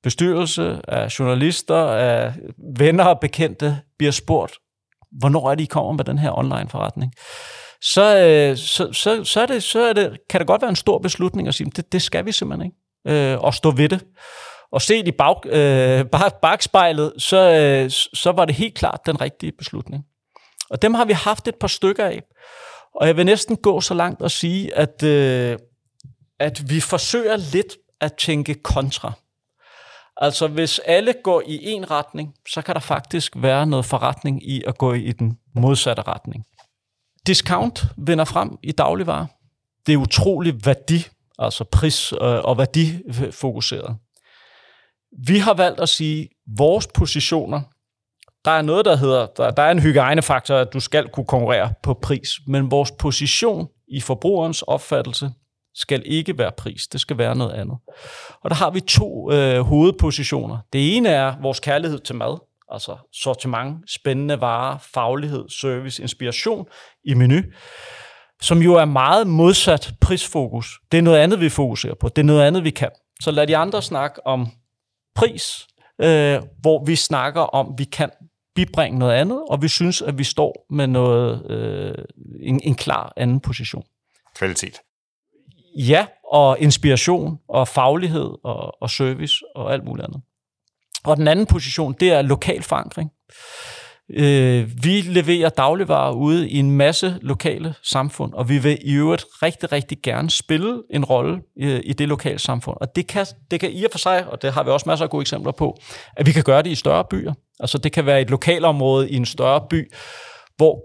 bestyrelse, af journalister, af venner og bekendte bliver spurgt, hvornår er det, I kommer med den her online forretning, så, øh, så, så, så, er det, så er det, kan det godt være en stor beslutning at sige, det, det skal vi simpelthen ikke, øh, og stå ved det. Og set i bag, øh, bagspejlet, så, øh, så var det helt klart den rigtige beslutning. Og dem har vi haft et par stykker af. Og jeg vil næsten gå så langt og sige, at, øh, at vi forsøger lidt at tænke kontra. Altså hvis alle går i en retning, så kan der faktisk være noget forretning i at gå i den modsatte retning. Discount vinder frem i dagligvarer. Det er utrolig værdi, altså pris- øh, og værdifokuseret. Vi har valgt at sige, vores positioner, der er noget, der hedder, der, der er en hygiejnefaktor, at du skal kunne konkurrere på pris, men vores position i forbrugerens opfattelse skal ikke være pris, det skal være noget andet. Og der har vi to øh, hovedpositioner. Det ene er vores kærlighed til mad, altså sortiment, spændende varer, faglighed, service, inspiration i menu, som jo er meget modsat prisfokus. Det er noget andet, vi fokuserer på. Det er noget andet, vi kan. Så lad de andre snakke om pris, øh, hvor vi snakker om, vi kan bibringe noget andet, og vi synes, at vi står med noget øh, en, en klar anden position. Kvalitet. Ja, og inspiration, og faglighed, og, og service, og alt muligt andet. Og den anden position, det er lokal forankring. Øh, vi leverer dagligvarer ude i en masse lokale samfund, og vi vil i øvrigt rigtig, rigtig gerne spille en rolle i, i det lokale samfund. Og det kan, det kan i og for sig, og det har vi også masser af gode eksempler på, at vi kan gøre det i større byer. Altså det kan være et lokalområde i en større by, hvor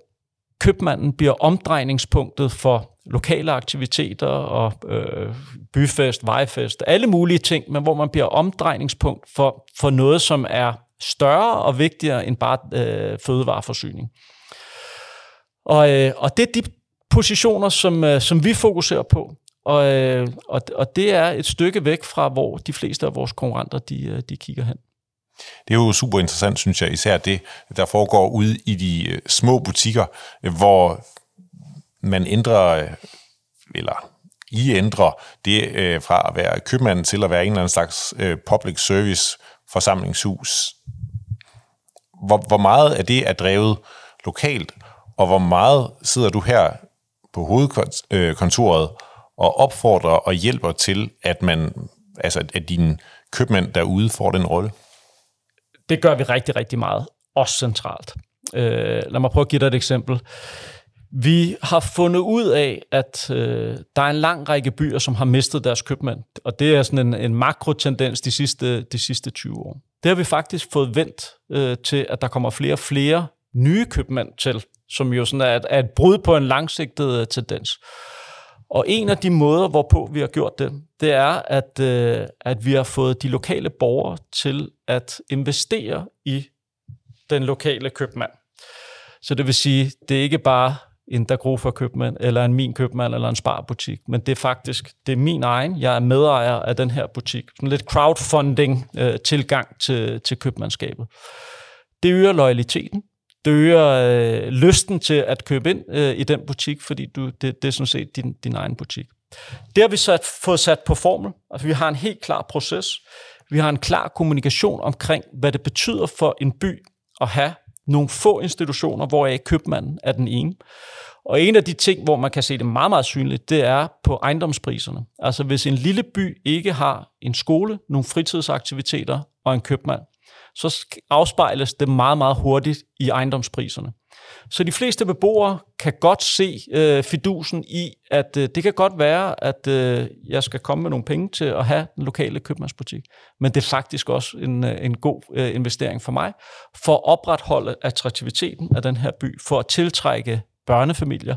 købmanden bliver omdrejningspunktet for lokale aktiviteter og øh, byfest, vejfest, alle mulige ting, men hvor man bliver omdrejningspunkt for, for noget, som er større og vigtigere end bare øh, fødevareforsyning. Og, øh, og det er de positioner, som, øh, som vi fokuserer på. Og, øh, og, og det er et stykke væk fra, hvor de fleste af vores konkurrenter de, øh, de kigger hen. Det er jo super interessant, synes jeg, især det, der foregår ude i de øh, små butikker, hvor man ændrer, øh, eller I ændrer det fra at være købmand til at være en eller anden slags public service forsamlingshus. Hvor, hvor meget af det er drevet lokalt, og hvor meget sidder du her på hovedkontoret og opfordrer og hjælper til, at man, altså at dine købmænd derude får den rolle? Det gør vi rigtig, rigtig meget. Også centralt. Øh, lad mig prøve at give dig et eksempel. Vi har fundet ud af, at øh, der er en lang række byer, som har mistet deres købmand, og det er sådan en, en makrotendens de sidste, de sidste 20 år. Det har vi faktisk fået vendt øh, til, at der kommer flere og flere nye købmænd til, som jo sådan er et, er et brud på en langsigtet øh, tendens. Og en af de måder, hvorpå vi har gjort det, det er, at, øh, at vi har fået de lokale borgere til at investere i den lokale købmand. Så det vil sige, det er ikke bare en Dagrofa købmand, eller en min købmand, eller en sparbutik, men det er faktisk, det er min egen. Jeg er medejer af den her butik. Sådan lidt crowdfunding øh, tilgang til, til købmandskabet. Det øger loyaliteten, det øger øh, lysten til at købe ind øh, i den butik, fordi du, det, det er sådan set din, din egen butik. Det har vi så fået sat på formel. Altså, vi har en helt klar proces. Vi har en klar kommunikation omkring, hvad det betyder for en by at have nogle få institutioner, hvor købmanden er den ene. Og en af de ting, hvor man kan se det meget, meget synligt, det er på ejendomspriserne. Altså hvis en lille by ikke har en skole, nogle fritidsaktiviteter og en købmand, så afspejles det meget, meget hurtigt i ejendomspriserne. Så de fleste beboere kan godt se øh, fidusen i, at øh, det kan godt være, at øh, jeg skal komme med nogle penge til at have den lokale købmandsbutik. Men det er faktisk også en, øh, en god øh, investering for mig, for at opretholde attraktiviteten af den her by, for at tiltrække børnefamilier.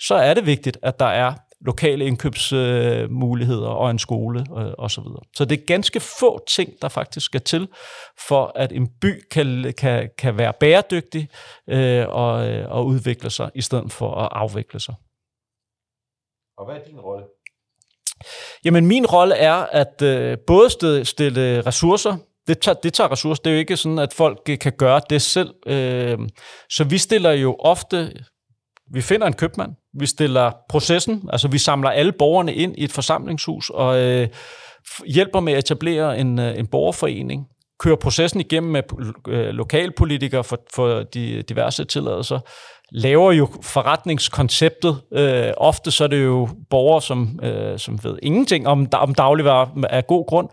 Så er det vigtigt, at der er lokale indkøbsmuligheder og en skole og, og så videre. Så det er ganske få ting, der faktisk skal til, for at en by kan, kan, kan være bæredygtig øh, og, og udvikle sig, i stedet for at afvikle sig. Og hvad er din rolle? Jamen, min rolle er at øh, både stille, stille ressourcer det tager, det tager ressourcer. Det er jo ikke sådan, at folk kan gøre det selv. Øh, så vi stiller jo ofte vi finder en købmand, vi stiller processen, altså vi samler alle borgerne ind i et forsamlingshus og øh, hjælper med at etablere en, øh, en borgerforening, kører processen igennem med øh, lokalpolitikere for, for de diverse tilladelser, laver jo forretningskonceptet. Øh, ofte så er det jo borgere, som, øh, som ved ingenting om, om dagligvarer af god grund.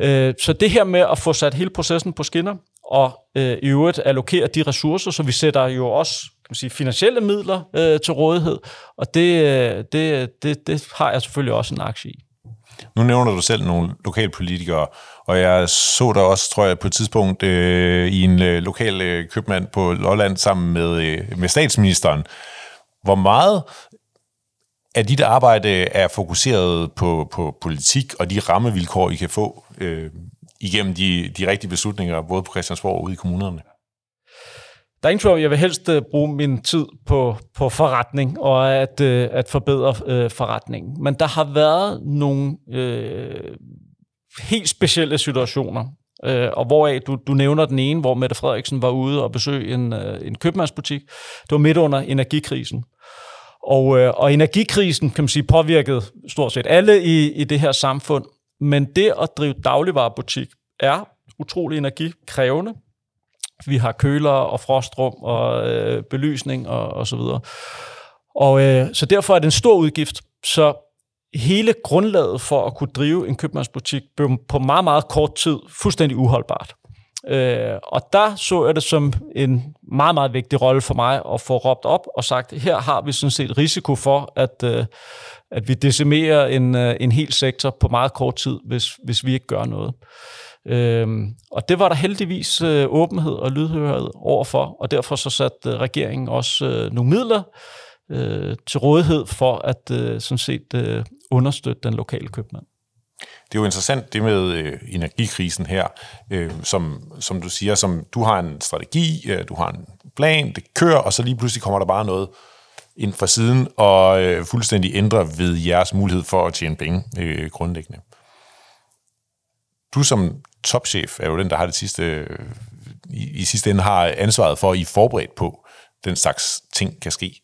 Øh, så det her med at få sat hele processen på skinner, og øh, i øvrigt allokere de ressourcer, så vi sætter jo også kan man sige, finansielle midler øh, til rådighed, og det, øh, det, det, det har jeg selvfølgelig også en aktie i. Nu nævner du selv nogle lokalpolitikere, og jeg så dig også, tror jeg, på et tidspunkt øh, i en øh, lokal øh, købmand på Lolland sammen med, øh, med statsministeren. Hvor meget af dit arbejde er fokuseret på, på politik og de rammevilkår, I kan få øh, igennem de, de rigtige beslutninger, både på Christiansborg og ude i kommunerne? Der er ingen tvivl, jeg vil helst øh, bruge min tid på, på forretning og at, uh, at forbedre øh, forretningen. Men der har været nogle øh, helt specielle situationer, øh, og hvoraf du, du nævner den ene, hvor Mette Frederiksen var ude og besøge en, øh, en købmandsbutik. Det var midt under energikrisen. Og, øh, og energikrisen, kan man sige, påvirkede stort set alle i, i det her samfund. Men det at drive dagligvarerbutik er utrolig energikrævende vi har køler og frostrum og øh, belysning og, og så videre. Og øh, så derfor er det en stor udgift. Så hele grundlaget for at kunne drive en købmandsbutik blev på meget, meget kort tid fuldstændig uholdbart. Øh, og der så jeg det som en meget, meget vigtig rolle for mig at få råbt op og sagt, her har vi sådan set risiko for, at, øh, at vi decimerer en, øh, en hel sektor på meget kort tid, hvis, hvis vi ikke gør noget. Øhm, og det var der heldigvis øh, åbenhed og lydhørighed overfor, og derfor så satte øh, regeringen også øh, nogle midler øh, til rådighed for at øh, sådan set øh, understøtte den lokale købmand. Det er jo interessant det med øh, energikrisen her, øh, som, som du siger, som du har en strategi, øh, du har en plan, det kører, og så lige pludselig kommer der bare noget ind fra siden og øh, fuldstændig ændrer ved jeres mulighed for at tjene penge øh, grundlæggende. Du som topchef er jo den, der har det sidste, i, i sidste ende har ansvaret for, at I er forberedt på, den slags ting kan ske.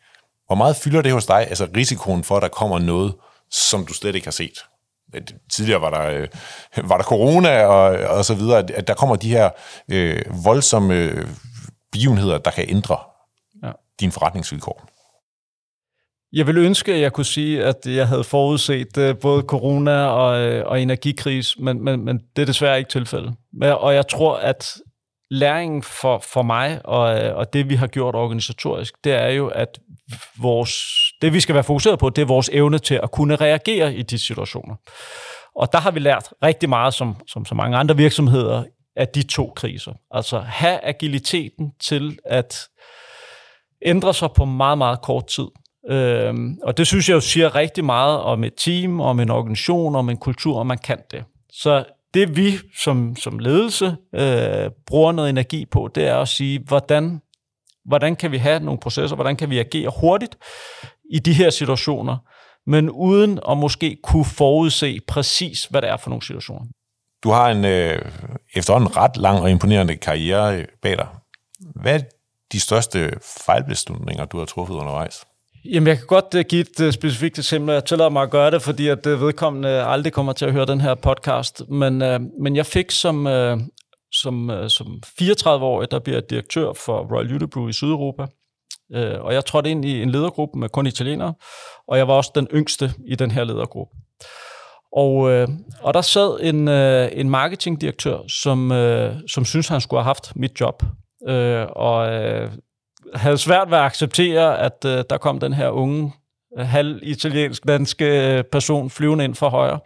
Hvor meget fylder det hos dig, altså risikoen for, at der kommer noget, som du slet ikke har set? Tidligere var der, øh, var der corona og, og så videre, at der kommer de her øh, voldsomme øh, begivenheder, der kan ændre ja. dine forretningsvilkår. Jeg vil ønske, at jeg kunne sige, at jeg havde forudset øh, både corona og, øh, og energikris, men, men, men det er desværre ikke tilfældet. Og jeg tror, at læringen for, for mig og, øh, og det, vi har gjort organisatorisk, det er jo, at vores, det, vi skal være fokuseret på, det er vores evne til at kunne reagere i de situationer. Og der har vi lært rigtig meget, som, som så mange andre virksomheder, af de to kriser. Altså have agiliteten til at ændre sig på meget, meget kort tid. Øhm, og det synes jeg jo siger rigtig meget om et team, om en organisation, om en kultur, om man kan det. Så det vi som, som ledelse øh, bruger noget energi på, det er at sige, hvordan, hvordan kan vi have nogle processer, hvordan kan vi agere hurtigt i de her situationer, men uden at måske kunne forudse præcis, hvad det er for nogle situationer. Du har en øh, efterhånden ret lang og imponerende karriere bag dig. Hvad er de største fejlbeslutninger, du har truffet undervejs? Jamen, jeg kan godt øh, give et øh, specifikt eksempel. Jeg tillader mig at gøre det, fordi at øh, vedkommende aldrig kommer til at høre den her podcast. Men, men jeg fik som, som, som 34-årig, der bliver direktør for Royal Unibrew i Sydeuropa. Uh, og jeg trådte ind i en ledergruppe med kun italienere, og jeg var også den yngste i den her ledergruppe. Og, øh, og der sad en, øh, en marketingdirektør, som, øh, som synes han skulle have haft mit job. Øh, og øh, havde svært ved at acceptere, at øh, der kom den her unge, øh, halv italiensk danske øh, person flyvende ind fra højre,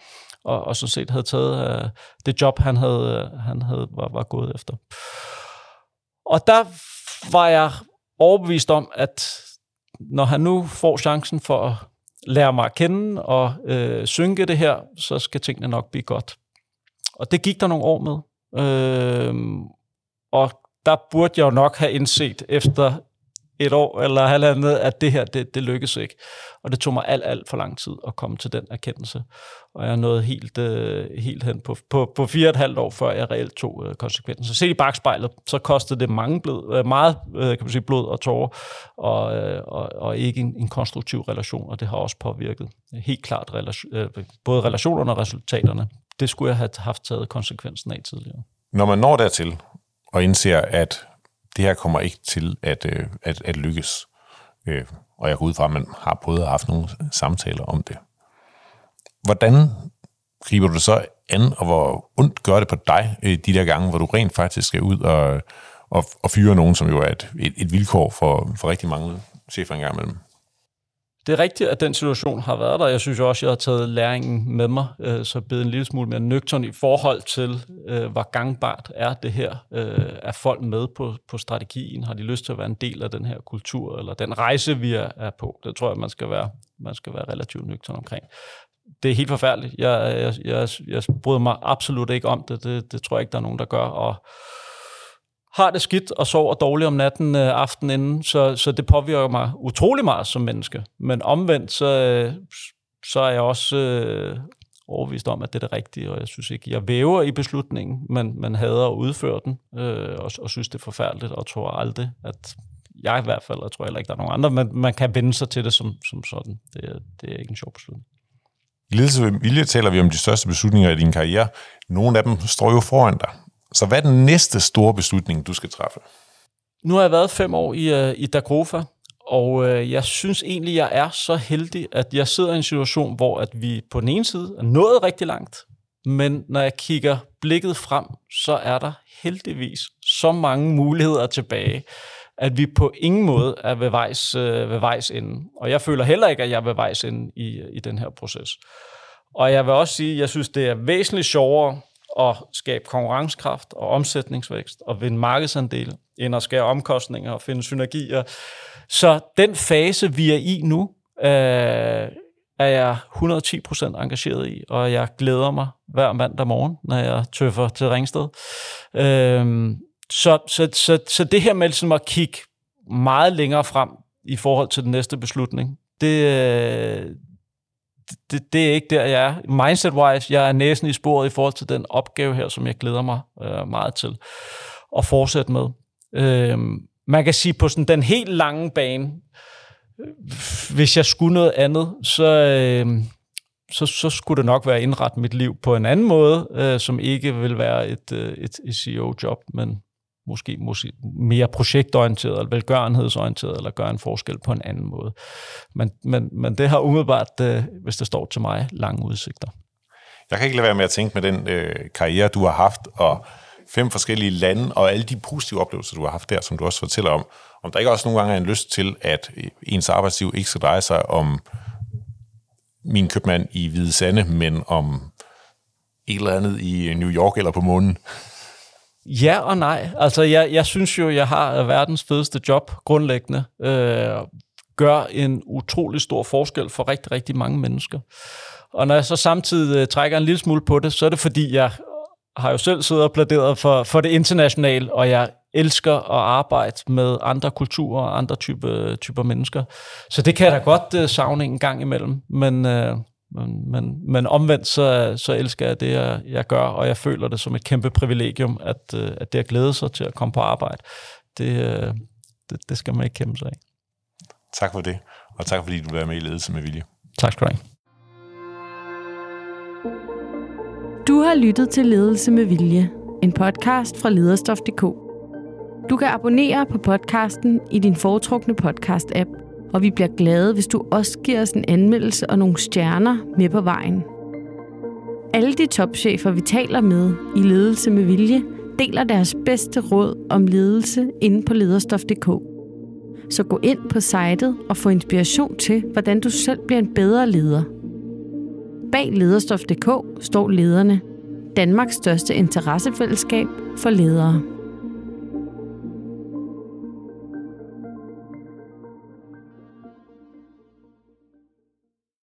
og, og sådan set havde taget øh, det job, han havde, øh, han havde var, var gået efter. Og der var jeg overbevist om, at når han nu får chancen for at lære mig at kende og øh, synke det her, så skal tingene nok blive godt. Og det gik der nogle år med. Øh, og der burde jeg jo nok have indset efter et år eller halvandet, at det her, det, det lykkes ikke. Og det tog mig alt, alt for lang tid at komme til den erkendelse. Og jeg nåede helt, øh, helt hen på, på, på fire og et halvt år, før jeg reelt tog øh, konsekvensen. Så se i bagspejlet, så kostede det mange blod, øh, meget øh, kan man sige, blod og tårer, og, øh, og, og ikke en, en konstruktiv relation, og det har også påvirket helt klart relation, øh, både relationerne og resultaterne. Det skulle jeg have haft taget konsekvensen af tidligere. Når man når dertil og indser, at det her kommer ikke til at, øh, at, at lykkes. Øh, og jeg går ud fra, at man har prøvet at have nogle samtaler om det. Hvordan griber du det så an, og hvor ondt gør det på dig øh, de der gange, hvor du rent faktisk skal ud og, og, og fyre nogen, som jo er et, et, et vilkår for, for rigtig mange chefer engang imellem? Det er rigtigt, at den situation har været der. Jeg synes også, jeg har taget læringen med mig, øh, så blevet en lille smule mere nøgtern i forhold til, øh, hvor gangbart er det her. Øh, er folk med på, på strategien? Har de lyst til at være en del af den her kultur, eller den rejse, vi er, er på? Det tror jeg, man skal være, man skal være relativt nøgtern omkring. Det er helt forfærdeligt. Jeg, jeg, jeg, jeg bryder mig absolut ikke om det. det. Det tror jeg ikke, der er nogen, der gør. Og, har det skidt og sover dårligt om natten øh, aftenen inden, så, så det påvirker mig utrolig meget som menneske. Men omvendt, så, øh, så er jeg også øh, overvist om, at det er det rigtige, og jeg synes ikke, jeg væver i beslutningen, men man hader at udføre den, øh, og, og synes, det er forfærdeligt, og tror aldrig, at jeg i hvert fald, og jeg tror heller ikke, der er nogen andre, men man kan vende sig til det som, som sådan. Det, det er ikke en sjov beslutning. I ledelse ved vilje taler vi om de største beslutninger i din karriere. Nogle af dem står jo foran dig. Så hvad er den næste store beslutning, du skal træffe? Nu har jeg været fem år i, øh, i Dagrofa, og øh, jeg synes egentlig, jeg er så heldig, at jeg sidder i en situation, hvor at vi på den ene side er nået rigtig langt, men når jeg kigger blikket frem, så er der heldigvis så mange muligheder tilbage, at vi på ingen måde er ved vejs, uh, ved vejs ende. Og jeg føler heller ikke, at jeg er ved vejs ende i, i den her proces. Og jeg vil også sige, at jeg synes, det er væsentligt sjovere at skabe konkurrencekraft og omsætningsvækst og vinde markedsandele, end at skære omkostninger og finde synergier. Så den fase, vi er i nu, øh, er jeg 110% engageret i, og jeg glæder mig hver mandag morgen, når jeg tøffer til Ringsted. Øh, så, så, så, så det her med ligesom at kigge meget længere frem i forhold til den næste beslutning, det, øh, det, det er ikke der, jeg er. Mindset-wise, jeg er næsen i sporet i forhold til den opgave her, som jeg glæder mig øh, meget til at fortsætte med. Øh, man kan sige, på sådan den helt lange bane, øh, hvis jeg skulle noget andet, så, øh, så, så skulle det nok være indrettet indrette mit liv på en anden måde, øh, som ikke vil være et, øh, et, et CEO-job, men måske, måske mere projektorienteret, eller velgørenhedsorienteret, eller gøre en forskel på en anden måde. Men, men, men det har umiddelbart, øh, hvis det står til mig, lange udsigter. Jeg kan ikke lade være med at tænke med den øh, karriere, du har haft, og fem forskellige lande, og alle de positive oplevelser, du har haft der, som du også fortæller om, om der ikke også nogle gange er en lyst til, at øh, ens arbejdsliv ikke skal dreje sig om min købmand i Hvide Sande, men om et eller andet i New York eller på månen? Ja og nej. Altså, jeg, jeg synes jo, jeg har verdens fedeste job grundlæggende. Øh, gør en utrolig stor forskel for rigtig, rigtig mange mennesker. Og når jeg så samtidig øh, trækker en lille smule på det, så er det fordi, jeg har jo selv siddet og pladeret for, for det internationale, og jeg elsker at arbejde med andre kulturer og andre type, typer mennesker. Så det kan jeg da godt øh, savne en gang imellem, men, øh, men, men, men omvendt så, så elsker jeg det, jeg, jeg gør, og jeg føler det som et kæmpe privilegium, at, uh, at det at glæde sig til at komme på arbejde, det, uh, det, det skal man ikke kæmpe sig af. Tak for det, og tak fordi du var med i Ledelse med Vilje. Tak skal du have. Du har lyttet til Ledelse med Vilje, en podcast fra lederstof.dk. Du kan abonnere på podcasten i din foretrukne podcast-app, og vi bliver glade, hvis du også giver os en anmeldelse og nogle stjerner med på vejen. Alle de topchefer, vi taler med i Ledelse med Vilje, deler deres bedste råd om ledelse inde på lederstof.dk. Så gå ind på sitet og få inspiration til, hvordan du selv bliver en bedre leder. Bag lederstof.dk står lederne, Danmarks største interessefællesskab for ledere.